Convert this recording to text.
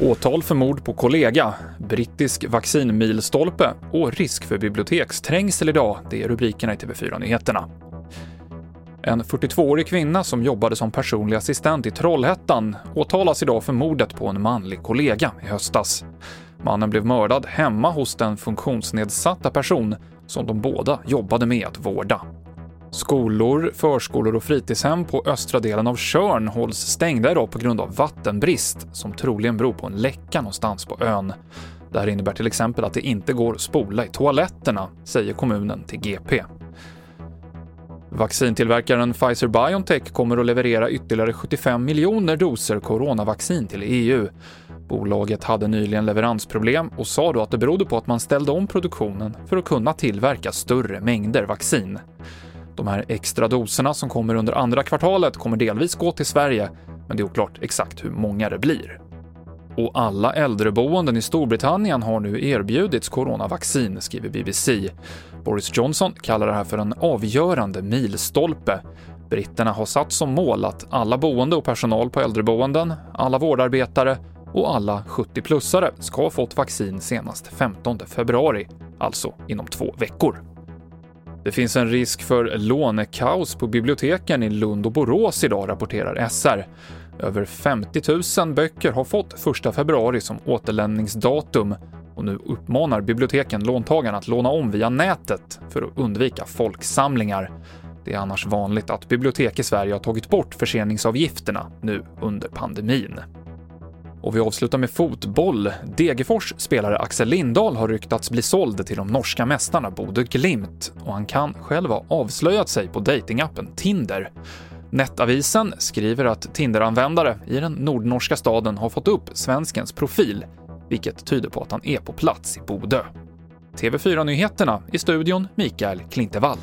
Åtal för mord på kollega, brittisk vaccinmilstolpe och risk för biblioteksträngsel idag, det är rubrikerna i TV4-nyheterna. En 42-årig kvinna som jobbade som personlig assistent i Trollhättan åtalas idag för mordet på en manlig kollega i höstas. Mannen blev mördad hemma hos den funktionsnedsatta person som de båda jobbade med att vårda. Skolor, förskolor och fritidshem på östra delen av Tjörn hålls stängda idag på grund av vattenbrist som troligen beror på en läcka någonstans på ön. Det här innebär till exempel att det inte går att spola i toaletterna, säger kommunen till GP. Vaccintillverkaren Pfizer-Biontech kommer att leverera ytterligare 75 miljoner doser coronavaccin till EU. Bolaget hade nyligen leveransproblem och sa då att det berodde på att man ställde om produktionen för att kunna tillverka större mängder vaccin. De här extra doserna som kommer under andra kvartalet kommer delvis gå till Sverige, men det är oklart exakt hur många det blir. Och alla äldreboenden i Storbritannien har nu erbjudits coronavaccin, skriver BBC. Boris Johnson kallar det här för en avgörande milstolpe. Britterna har satt som mål att alla boende och personal på äldreboenden, alla vårdarbetare och alla 70-plussare ska ha fått vaccin senast 15 februari, alltså inom två veckor. Det finns en risk för lånekaos på biblioteken i Lund och Borås idag, rapporterar SR. Över 50 000 böcker har fått 1 februari som återlämningsdatum och nu uppmanar biblioteken låntagarna att låna om via nätet för att undvika folksamlingar. Det är annars vanligt att bibliotek i Sverige har tagit bort förseningsavgifterna nu under pandemin. Och vi avslutar med fotboll. Degerfors spelare Axel Lindahl har ryktats bli såld till de norska mästarna Bodø Glimt och han kan själv ha avslöjat sig på datingappen Tinder. Nettavisen skriver att Tinder-användare i den nordnorska staden har fått upp svenskens profil, vilket tyder på att han är på plats i Bodö. TV4-nyheterna i studion Mikael Klintevall.